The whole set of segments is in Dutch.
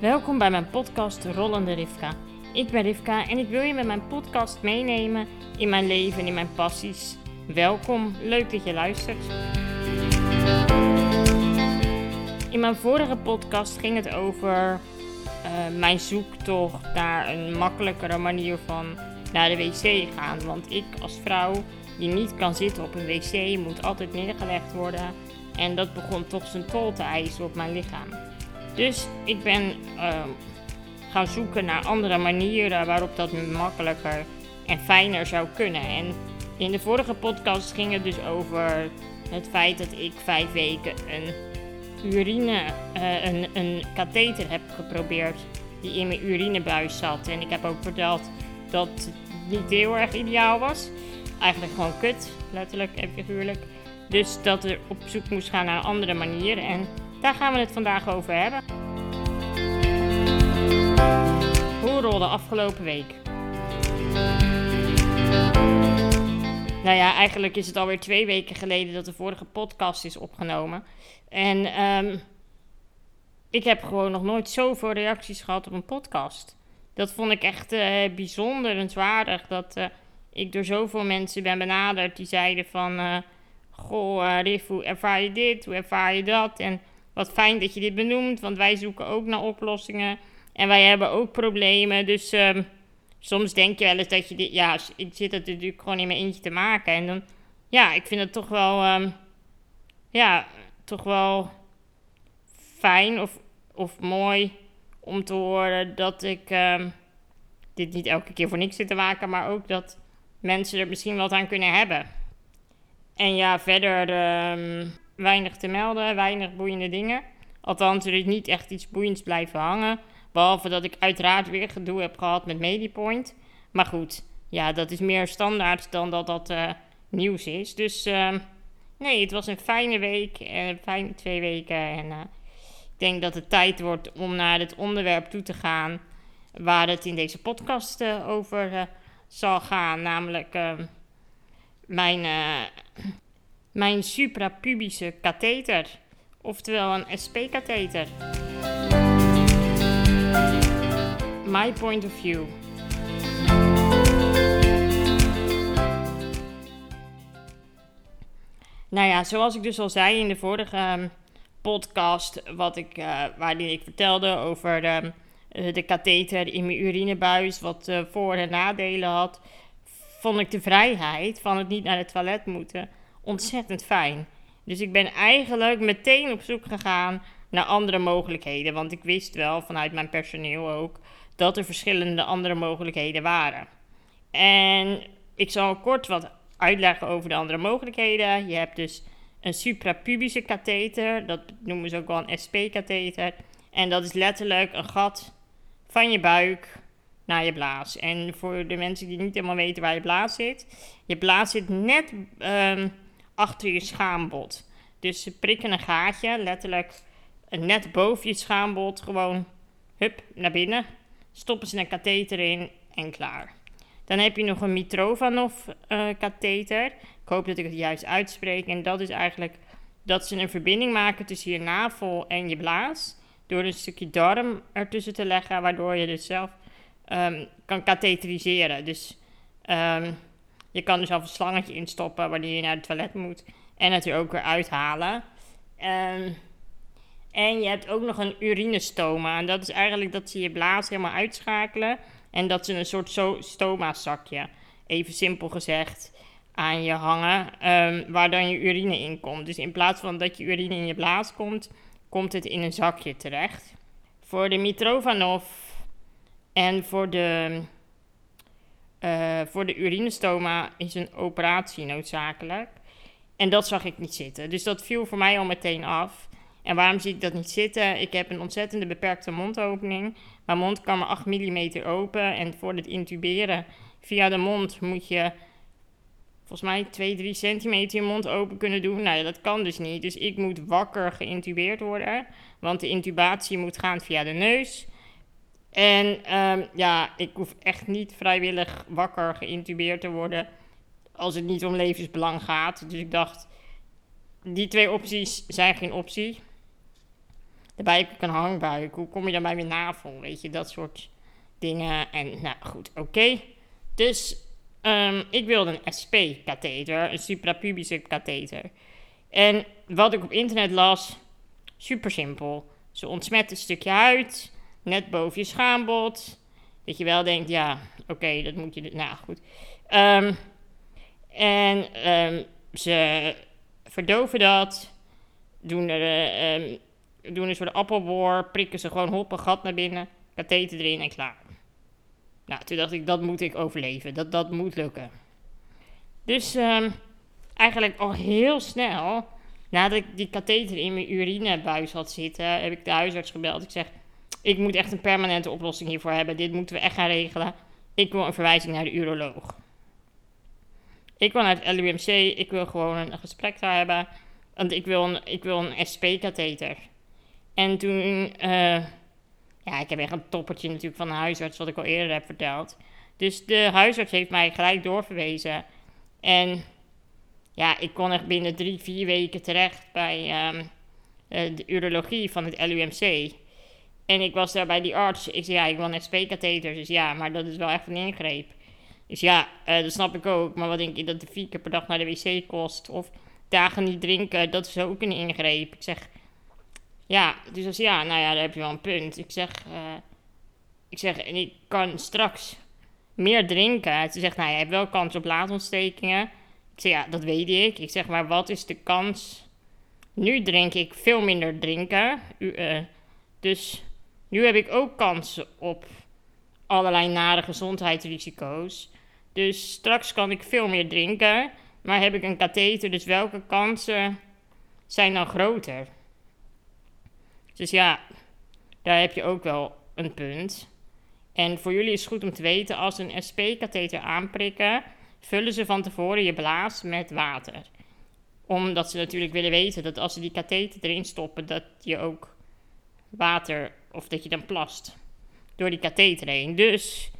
Welkom bij mijn podcast Rollende Rivka. Ik ben Rivka en ik wil je met mijn podcast meenemen in mijn leven en in mijn passies. Welkom, leuk dat je luistert. In mijn vorige podcast ging het over uh, mijn zoektocht naar een makkelijkere manier van naar de wc gaan. Want ik als vrouw die niet kan zitten op een wc moet altijd neergelegd worden. En dat begon toch zijn tol te eisen op mijn lichaam. Dus ik ben uh, gaan zoeken naar andere manieren waarop dat makkelijker en fijner zou kunnen. En in de vorige podcast ging het dus over het feit dat ik vijf weken een urine, uh, een, een katheter heb geprobeerd die in mijn urinebuis zat. En ik heb ook verteld dat het niet heel erg ideaal was. Eigenlijk gewoon kut, letterlijk en figuurlijk. Dus dat er op zoek moest gaan naar andere manier. En daar gaan we het vandaag over hebben. Hoe rolde afgelopen week? Nou ja, eigenlijk is het alweer twee weken geleden dat de vorige podcast is opgenomen. En um, ik heb gewoon nog nooit zoveel reacties gehad op een podcast. Dat vond ik echt uh, bijzonder en zwaardig. Dat uh, ik door zoveel mensen ben benaderd die zeiden van... Uh, Goh, Riff, hoe ervaar je dit? Hoe ervaar je dat? En wat fijn dat je dit benoemt, want wij zoeken ook naar oplossingen. En wij hebben ook problemen. Dus um, soms denk je wel eens dat je dit. Ja, ik zit het natuurlijk gewoon in mijn eentje te maken. En dan. Ja, ik vind het toch wel. Um, ja, toch wel fijn of, of mooi om te horen dat ik um, dit niet elke keer voor niks zit te maken, maar ook dat mensen er misschien wat aan kunnen hebben. En ja, verder weinig te melden, weinig boeiende dingen. Althans, er is niet echt iets boeiends blijven hangen. Behalve dat ik uiteraard weer gedoe heb gehad met Medipoint. Maar goed, ja, dat is meer standaard dan dat dat uh, nieuws is. Dus uh, nee, het was een fijne week, een fijne twee weken. En uh, ik denk dat het tijd wordt om naar het onderwerp toe te gaan waar het in deze podcast over zal gaan. Namelijk mijn, mijn suprapubische katheter, oftewel een SP-katheter. My point of view. Nou ja, zoals ik dus al zei in de vorige um, podcast, wat ik, uh, waarin ik vertelde over de, uh, de katheter in mijn urinebuis, wat uh, voor- en nadelen had, vond ik de vrijheid van het niet naar het toilet moeten ontzettend fijn. Dus ik ben eigenlijk meteen op zoek gegaan naar andere mogelijkheden. Want ik wist wel vanuit mijn personeel ook dat er verschillende andere mogelijkheden waren. En ik zal kort wat uitleggen over de andere mogelijkheden. Je hebt dus een suprapubische katheter, dat noemen ze ook wel een SP-katheter. En dat is letterlijk een gat van je buik naar je blaas. En voor de mensen die niet helemaal weten waar je blaas zit, je blaas zit net um, achter je schaambod. Dus ze prikken een gaatje, letterlijk net boven je schaambod, gewoon hup naar binnen. Stoppen ze een katheter in en klaar. Dan heb je nog een Mitrovanov-katheter. Uh, ik hoop dat ik het juist uitspreek. En dat is eigenlijk dat ze een verbinding maken tussen je navel en je blaas. Door een stukje darm ertussen te leggen, waardoor je dus zelf um, kan katheteriseren. Dus um, je kan er zelf een slangetje instoppen wanneer je naar het toilet moet. En het er ook weer uithalen. Um, en je hebt ook nog een urinestoma. En dat is eigenlijk dat ze je blaas helemaal uitschakelen. En dat ze een soort so stoma-zakje, even simpel gezegd, aan je hangen. Um, waar dan je urine in komt. Dus in plaats van dat je urine in je blaas komt, komt het in een zakje terecht. Voor de Mitrovanov en voor de, uh, voor de urinestoma is een operatie noodzakelijk. En dat zag ik niet zitten. Dus dat viel voor mij al meteen af. En waarom zie ik dat niet zitten? Ik heb een ontzettende beperkte mondopening. Mijn mond kan maar 8 mm open. En voor het intuberen via de mond moet je volgens mij 2, 3 centimeter je mond open kunnen doen. Nou ja, dat kan dus niet. Dus ik moet wakker geïntubeerd worden. Want de intubatie moet gaan via de neus. En um, ja, ik hoef echt niet vrijwillig wakker geïntubeerd te worden. Als het niet om levensbelang gaat. Dus ik dacht, die twee opties zijn geen optie. Daarbij heb ik een hangbuik. Hoe kom je dan bij mijn navel? Weet je, dat soort dingen. En nou goed, oké. Dus um, ik wilde een SP-katheter, een suprapubische katheter. En wat ik op internet las, super simpel. Ze ontsmet een stukje huid, net boven je schaambod. Dat je wel denkt, ja, oké, dat moet je... Nou, goed. Um, en um, ze verdoven dat, doen er, um, doen er de appelboor, prikken ze gewoon hop een gat naar binnen, katheter erin en klaar. Nou, toen dacht ik, dat moet ik overleven, dat, dat moet lukken. Dus eigenlijk al heel snel, nadat ik die katheter in mijn urinebuis had zitten, heb ik de huisarts gebeld. Ik zeg, ik moet echt een permanente oplossing hiervoor hebben, dit moeten we echt gaan regelen. Ik wil een verwijzing naar de uroloog. Ik wil naar het LUMC, ik wil gewoon een gesprek daar hebben. Want ik wil een, ik wil een SP-katheter. En toen, uh, ja, ik heb echt een toppertje natuurlijk van de huisarts, wat ik al eerder heb verteld. Dus de huisarts heeft mij gelijk doorverwezen. En ja, ik kon echt binnen drie, vier weken terecht bij um, de urologie van het LUMC. En ik was daar bij die arts. Ik zei, ja, ik wil een SP-katheter. Dus ja, maar dat is wel echt een ingreep. Dus ja, uh, dat snap ik ook. Maar wat denk je dat de vier keer per dag naar de wc kost? Of dagen niet drinken, dat is ook een ingreep. Ik zeg, ja, dus als ja, nou ja, daar heb je wel een punt. Ik zeg, uh, ik zeg, en ik kan straks meer drinken. Ze zegt, nou, je hebt wel kans op laatontstekingen. Ik zeg, ja, dat weet ik. Ik zeg, maar wat is de kans? Nu drink ik veel minder drinken. Uh, dus nu heb ik ook kans op allerlei nare gezondheidsrisico's. Dus straks kan ik veel meer drinken, maar heb ik een katheter, dus welke kansen zijn dan groter? Dus ja, daar heb je ook wel een punt. En voor jullie is het goed om te weten, als een SP-katheter aanprikken, vullen ze van tevoren je blaas met water. Omdat ze natuurlijk willen weten dat als ze die katheter erin stoppen, dat je ook water, of dat je dan plast door die katheter heen. Dus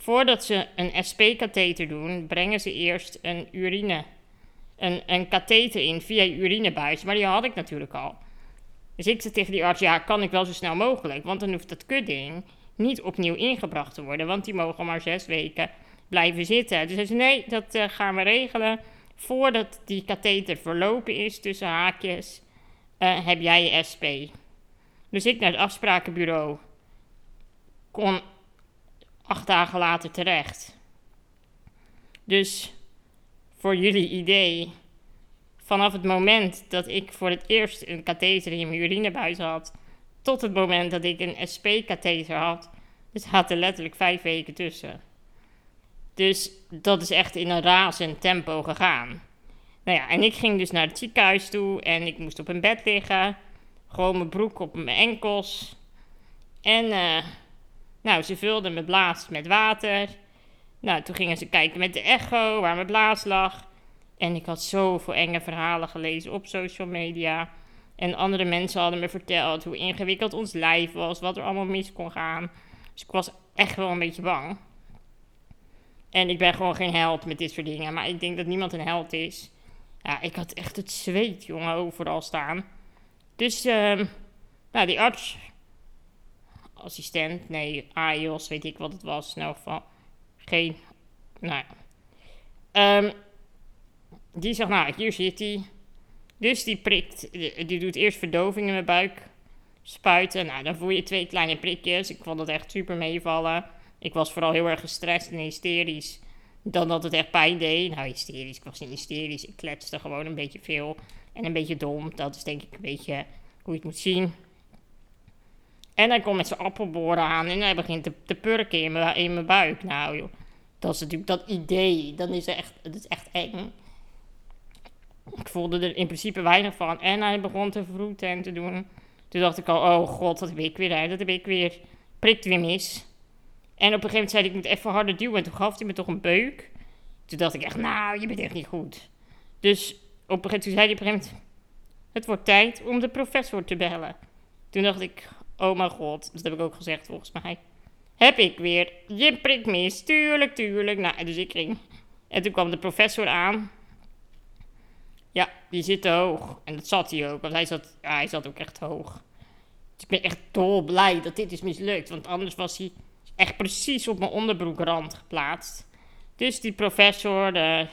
Voordat ze een SP-katheter doen, brengen ze eerst een urine, een, een katheter in via je urinebuis. Maar die had ik natuurlijk al. Dus ik zei tegen die arts, ja, kan ik wel zo snel mogelijk. Want dan hoeft dat kutding niet opnieuw ingebracht te worden. Want die mogen maar zes weken blijven zitten. Dus hij zei, nee, dat uh, gaan we regelen. Voordat die katheter verlopen is, tussen haakjes, uh, heb jij je SP. Dus ik naar het afsprakenbureau kon acht dagen later terecht. Dus voor jullie idee, vanaf het moment dat ik voor het eerst een katheter in mijn urinebuis had, tot het moment dat ik een SP-katheter had, dus zaten letterlijk vijf weken tussen. Dus dat is echt in een razend tempo gegaan. Nou ja, en ik ging dus naar het ziekenhuis toe en ik moest op een bed liggen. Gewoon mijn broek op mijn enkels. En uh, nou, ze vulden mijn blaas met water. Nou, toen gingen ze kijken met de echo waar mijn blaas lag. En ik had zoveel enge verhalen gelezen op social media. En andere mensen hadden me verteld hoe ingewikkeld ons lijf was, wat er allemaal mis kon gaan. Dus ik was echt wel een beetje bang. En ik ben gewoon geen held met dit soort dingen. Maar ik denk dat niemand een held is. Ja, ik had echt het zweet, jongen, overal staan. Dus, uh, nou, die arts assistent, nee, AIOS, weet ik wat het was. Nou, van geen, nou ja. Um, die zegt, nou, hier zit hij. Dus die prikt, die doet eerst verdoving in mijn buik, spuiten. Nou, dan voel je twee kleine prikjes. Ik vond dat echt super meevallen. Ik was vooral heel erg gestrest en hysterisch. Dan dat het echt pijn deed. Nou, hysterisch, ik was niet hysterisch. Ik kletste gewoon een beetje veel en een beetje dom. Dat is denk ik een beetje hoe je het moet zien. En hij komt met zijn appelboren aan en hij begint te, te purken in mijn, in mijn buik. Nou joh, dat is natuurlijk dat idee. Dan is het echt, het is echt eng. Ik voelde er in principe weinig van. En hij begon te vroeten en te doen. Toen dacht ik al, oh god, dat heb ik weer. Dat heb ik weer. Prikt weer mis. En op een gegeven moment zei hij, ik moet even harder duwen. En toen gaf hij me toch een beuk. Toen dacht ik echt, nou, je bent echt niet goed. Dus op een moment zei hij. Het wordt tijd om de professor te bellen. Toen dacht ik, Oh mijn god, dat heb ik ook gezegd volgens mij. Heb ik weer. Je prikt mis. Tuurlijk, tuurlijk. Nou, dus ik ging. En toen kwam de professor aan. Ja, die zit te hoog. En dat zat hij ook, want hij zat, ja, hij zat ook echt hoog. Dus ik ben echt dolblij dat dit is mislukt. Want anders was hij echt precies op mijn onderbroekrand geplaatst. Dus die professor, de,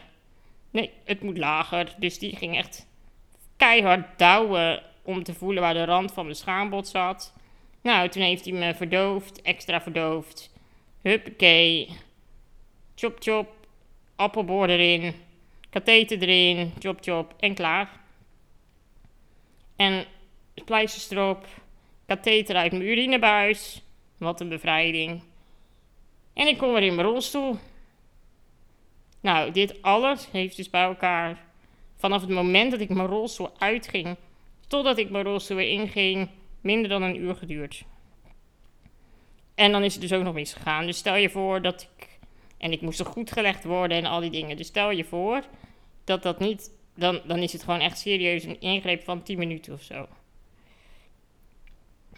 nee, het moet lager. Dus die ging echt keihard douwen om te voelen waar de rand van mijn schaambod zat. Nou, toen heeft hij me verdoofd, extra verdoofd. Huppakee. Chop chop. Appelboor erin. Katheter erin. Chop chop. En klaar. En pleisters erop. Katheter uit mijn urinebuis. Wat een bevrijding. En ik kom weer in mijn rolstoel. Nou, dit alles heeft dus bij elkaar vanaf het moment dat ik mijn rolstoel uitging totdat ik mijn rolstoel weer inging, minder dan een uur geduurd. En dan is het dus ook nog misgegaan. Dus stel je voor dat ik. En ik moest er goed gelegd worden en al die dingen. Dus stel je voor dat dat niet. Dan, dan is het gewoon echt serieus een ingreep van 10 minuten of zo.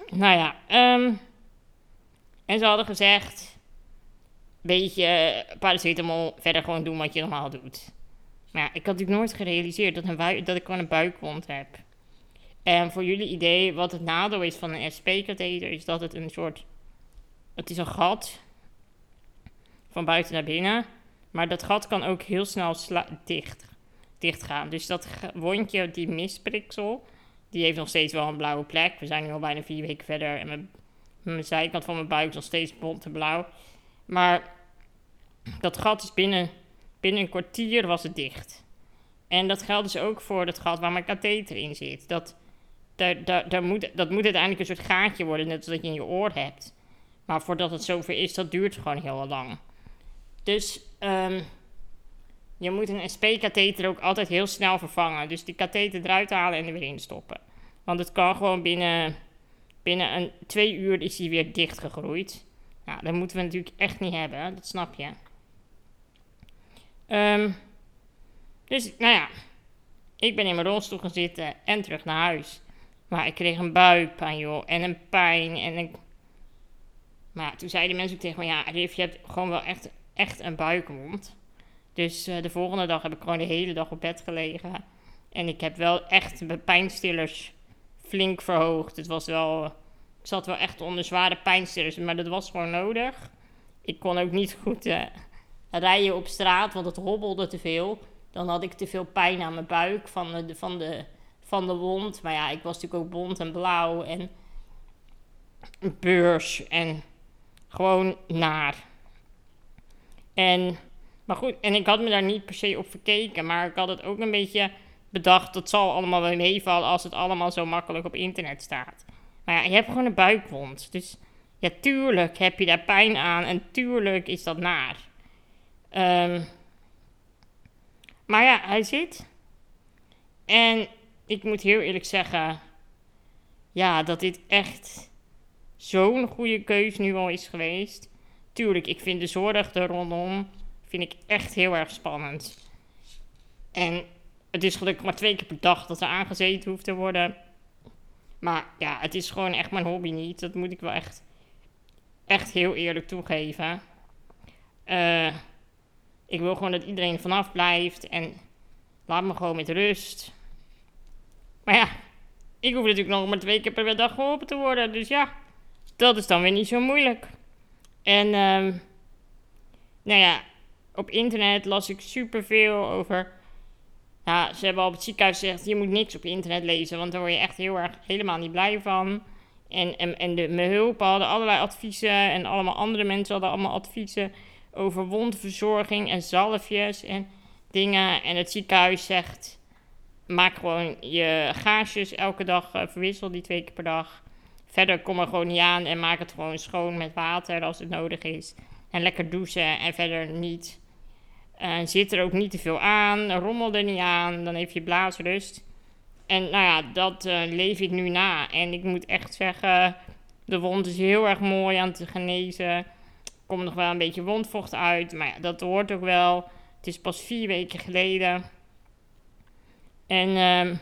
Nou ja, um, en ze hadden gezegd: beetje paracetamol, verder gewoon doen wat je normaal doet. Maar ja, ik had natuurlijk nooit gerealiseerd dat, een dat ik gewoon een buikwond heb. En voor jullie idee, wat het nadeel is van een SP-katheter, is dat het een soort. Het is een gat van buiten naar binnen. Maar dat gat kan ook heel snel dicht, dicht gaan. Dus dat wondje, die mispriksel, die heeft nog steeds wel een blauwe plek. We zijn nu al bijna vier weken verder en mijn, mijn zijkant van mijn buik is nog steeds bont en blauw. Maar dat gat is binnen, binnen een kwartier was het dicht. En dat geldt dus ook voor het gat waar mijn katheter in zit. Dat, daar, daar, daar moet, dat moet uiteindelijk een soort gaatje worden, net als dat je in je oor hebt. Maar voordat het zover is, dat duurt gewoon heel lang. Dus um, je moet een SP-katheter ook altijd heel snel vervangen. Dus die katheter eruit halen en er weer in stoppen. Want het kan gewoon binnen, binnen een, twee uur is hij weer dichtgegroeid. Dat moeten we natuurlijk echt niet hebben, dat snap je. Um, dus, nou ja, ik ben in mijn rolstoel gaan zitten en terug naar huis. Maar ik kreeg een buikpijn, joh, en een pijn. En ik... Maar toen zeiden mensen ook tegen me, ja, Riff, je hebt gewoon wel echt, echt een buikwond. Dus uh, de volgende dag heb ik gewoon de hele dag op bed gelegen. En ik heb wel echt mijn pijnstillers flink verhoogd. Het was wel, zat wel echt onder zware pijnstillers, maar dat was gewoon nodig. Ik kon ook niet goed uh, rijden op straat, want het hobbelde te veel. Dan had ik te veel pijn aan mijn buik van de, van de, van de wond. Maar ja, ik was natuurlijk ook bont en blauw en beurs en gewoon naar. En, maar goed, en ik had me daar niet per se op verkeken, maar ik had het ook een beetje bedacht, dat zal allemaal wel meevallen als het allemaal zo makkelijk op internet staat. Maar ja, je hebt gewoon een buikwond. Dus ja, tuurlijk heb je daar pijn aan en tuurlijk is dat naar. Um, maar ja, hij zit. En ik moet heel eerlijk zeggen, ja, dat dit echt zo'n goede keus nu al is geweest. Tuurlijk, ik vind de zorg er rondom vind ik echt heel erg spannend. En het is gelukkig maar twee keer per dag dat er aangezeten hoeft te worden. Maar ja, het is gewoon echt mijn hobby niet. Dat moet ik wel echt, echt heel eerlijk toegeven. Uh, ik wil gewoon dat iedereen vanaf blijft en laat me gewoon met rust. Maar ja, ik hoef natuurlijk nog maar twee keer per dag geholpen te worden. Dus ja, dat is dan weer niet zo moeilijk. En um, nou ja, op internet las ik superveel over. Ja, ze hebben op het ziekenhuis gezegd: je moet niks op internet lezen, want daar word je echt heel erg helemaal niet blij van. En, en, de, mijn hulp hadden allerlei adviezen en allemaal andere mensen hadden allemaal adviezen over wondverzorging en zalfjes en dingen. En het ziekenhuis zegt: maak gewoon je gaasjes elke dag, uh, verwissel die twee keer per dag. Verder kom er gewoon niet aan en maak het gewoon schoon met water als het nodig is. En lekker douchen en verder niet. Uh, zit er ook niet te veel aan, rommel er niet aan, dan heeft je blaasrust. En nou ja, dat uh, leef ik nu na. En ik moet echt zeggen, de wond is heel erg mooi aan te genezen komt nog wel een beetje wondvocht uit. Maar ja, dat hoort ook wel. Het is pas vier weken geleden. En um,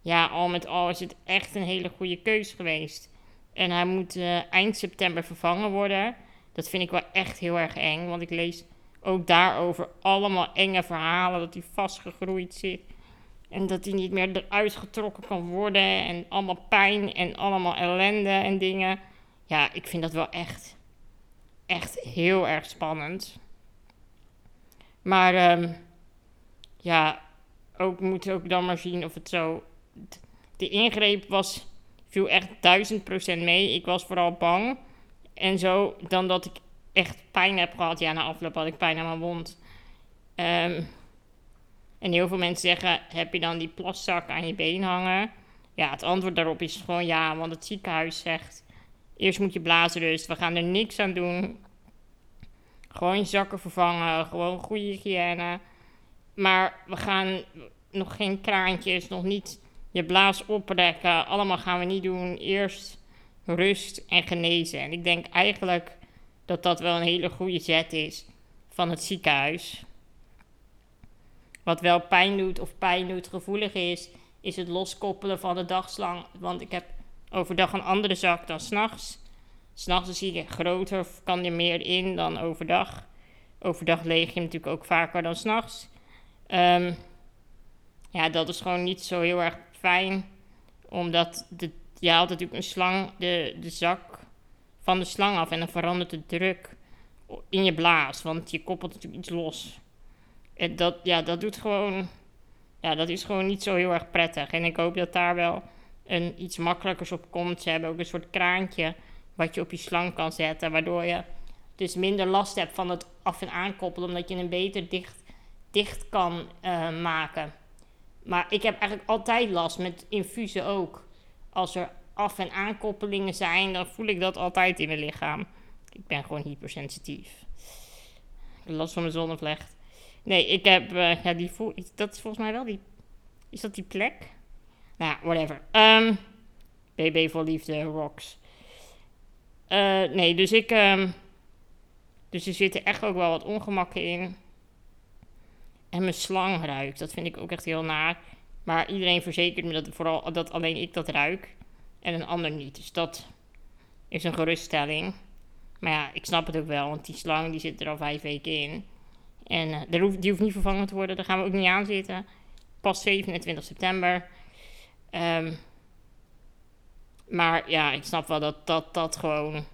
ja, al met al is het echt een hele goede keus geweest. En hij moet uh, eind september vervangen worden. Dat vind ik wel echt heel erg eng. Want ik lees ook daarover allemaal enge verhalen. Dat hij vastgegroeid zit. En dat die niet meer eruit getrokken kan worden. En allemaal pijn en allemaal ellende en dingen. Ja, ik vind dat wel echt, echt heel erg spannend. Maar ehm, ja, ook moet ook dan maar zien of het zo. De ingreep was, viel echt duizend procent mee. Ik was vooral bang. En zo, dan dat ik echt pijn heb gehad. Ja, na afloop had ik pijn aan mijn wond. Ehm, en heel veel mensen zeggen: heb je dan die plaszak aan je been hangen? Ja, het antwoord daarop is gewoon ja, want het ziekenhuis zegt: eerst moet je blaasrust, we gaan er niks aan doen. Gewoon zakken vervangen, gewoon goede hygiëne. Maar we gaan nog geen kraantjes, nog niet je blaas oprekken. Allemaal gaan we niet doen. Eerst rust en genezen. En ik denk eigenlijk dat dat wel een hele goede zet is van het ziekenhuis. Wat wel pijn doet of pijn doet gevoelig is, is het loskoppelen van de dagslang. Want ik heb overdag een andere zak dan s'nachts. S'nachts zie je groter, kan er meer in dan overdag. Overdag leeg je natuurlijk ook vaker dan s'nachts. Um, ja, dat is gewoon niet zo heel erg fijn. Omdat de, je haalt natuurlijk een slang, de, de zak van de slang af. En dan verandert de druk in je blaas. Want je koppelt natuurlijk iets los. En dat, ja, dat doet gewoon... Ja, dat is gewoon niet zo heel erg prettig. En ik hoop dat daar wel een, iets makkelijkers op komt. Ze hebben ook een soort kraantje wat je op je slang kan zetten. Waardoor je dus minder last hebt van het af- en aankoppelen. Omdat je een beter dicht, dicht kan uh, maken. Maar ik heb eigenlijk altijd last met infusen ook. Als er af- en aankoppelingen zijn, dan voel ik dat altijd in mijn lichaam. Ik ben gewoon hypersensitief. Last van mijn zonnevlecht. Nee, ik heb, uh, ja, die voel, dat is volgens mij wel die, is dat die plek? Nou, whatever. Um, ehm, BB voor liefde, rocks. Uh, nee, dus ik, um, dus er zitten echt ook wel wat ongemakken in. En mijn slang ruikt. Dat vind ik ook echt heel naar. Maar iedereen verzekert me dat, vooral, dat alleen ik dat ruik. En een ander niet. Dus dat is een geruststelling. Maar ja, ik snap het ook wel. Want die slang die zit er al vijf weken in. En uh, die, hoeft, die hoeft niet vervangen te worden. Daar gaan we ook niet aan zitten. Pas 27 september. Um, maar ja, ik snap wel dat dat, dat gewoon...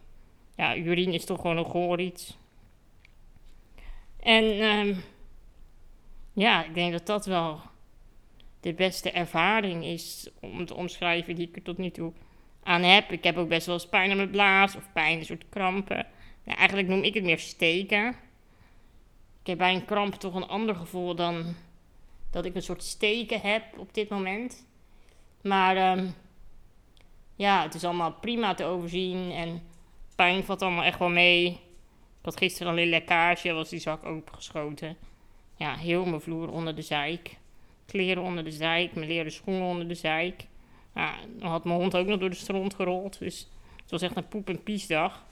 Ja, urine is toch gewoon een goor iets. En... Um, ja, ik denk dat dat wel de beste ervaring is om te omschrijven die ik er tot nu toe aan heb. Ik heb ook best wel eens pijn aan mijn blaas of pijn, een soort krampen. Eigenlijk noem ik het meer steken. Ik heb bij een kramp toch een ander gevoel dan dat ik een soort steken heb op dit moment. Maar um, ja, het is allemaal prima te overzien en pijn valt allemaal echt wel mee. Ik had gisteren al een lekkage, was die zak opengeschoten ja, heel mijn vloer onder de zijk. Kleren onder de zijk, mijn leren schoenen onder de zijk. Ja, dan had mijn hond ook nog door de stront gerold. Dus het was echt een poep- en piesdag.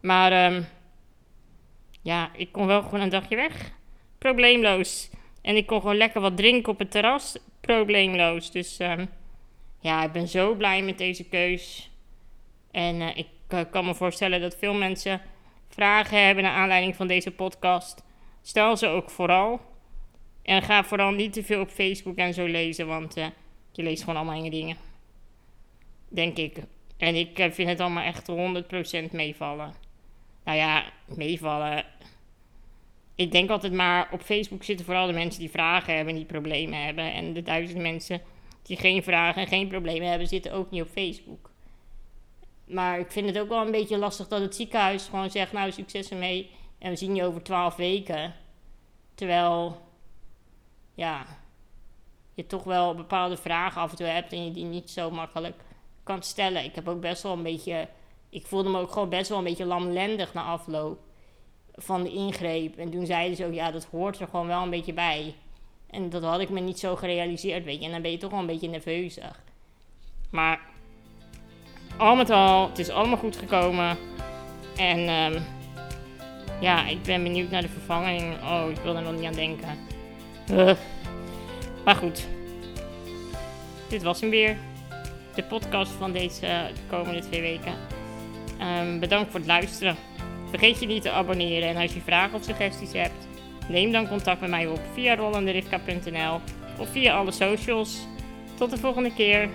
Maar um, ja, ik kon wel gewoon een dagje weg. Probleemloos. En ik kon gewoon lekker wat drinken op het terras. Probleemloos. Dus um, ja, ik ben zo blij met deze keus. En uh, ik uh, kan me voorstellen dat veel mensen vragen hebben naar aanleiding van deze podcast. Stel ze ook vooral. En ga vooral niet te veel op Facebook en zo lezen, want uh, je leest gewoon allemaal enge dingen. Denk ik. En ik uh, vind het allemaal echt 100% meevallen. Nou ja, meevallen. Ik denk altijd maar, op Facebook zitten vooral de mensen die vragen hebben en die problemen hebben. En de duizend mensen die geen vragen en geen problemen hebben, zitten ook niet op Facebook. Maar ik vind het ook wel een beetje lastig dat het ziekenhuis gewoon zegt, nou succes ermee. En we zien je over twaalf weken. Terwijl, ja, je toch wel bepaalde vragen af en toe hebt en je die niet zo makkelijk kan stellen. Ik heb ook best wel een beetje, ik voelde me ook gewoon best wel een beetje lamlendig na afloop van de ingreep. En toen zeiden ze ook, ja, dat hoort er gewoon wel een beetje bij. En dat had ik me niet zo gerealiseerd, weet je. En dan ben je toch wel een beetje nerveusig. Maar al met al, het is allemaal goed gekomen. En um, ja, ik ben benieuwd naar de vervanging. Oh, ik wil er nog niet aan denken. Uh. Maar goed. Dit was hem weer. De podcast van deze de komende twee weken. Um, bedankt voor het luisteren. Vergeet je niet te abonneren. En als je vragen of suggesties hebt, neem dan contact met mij op via rollanderivka.nl of via alle socials. Tot de volgende keer.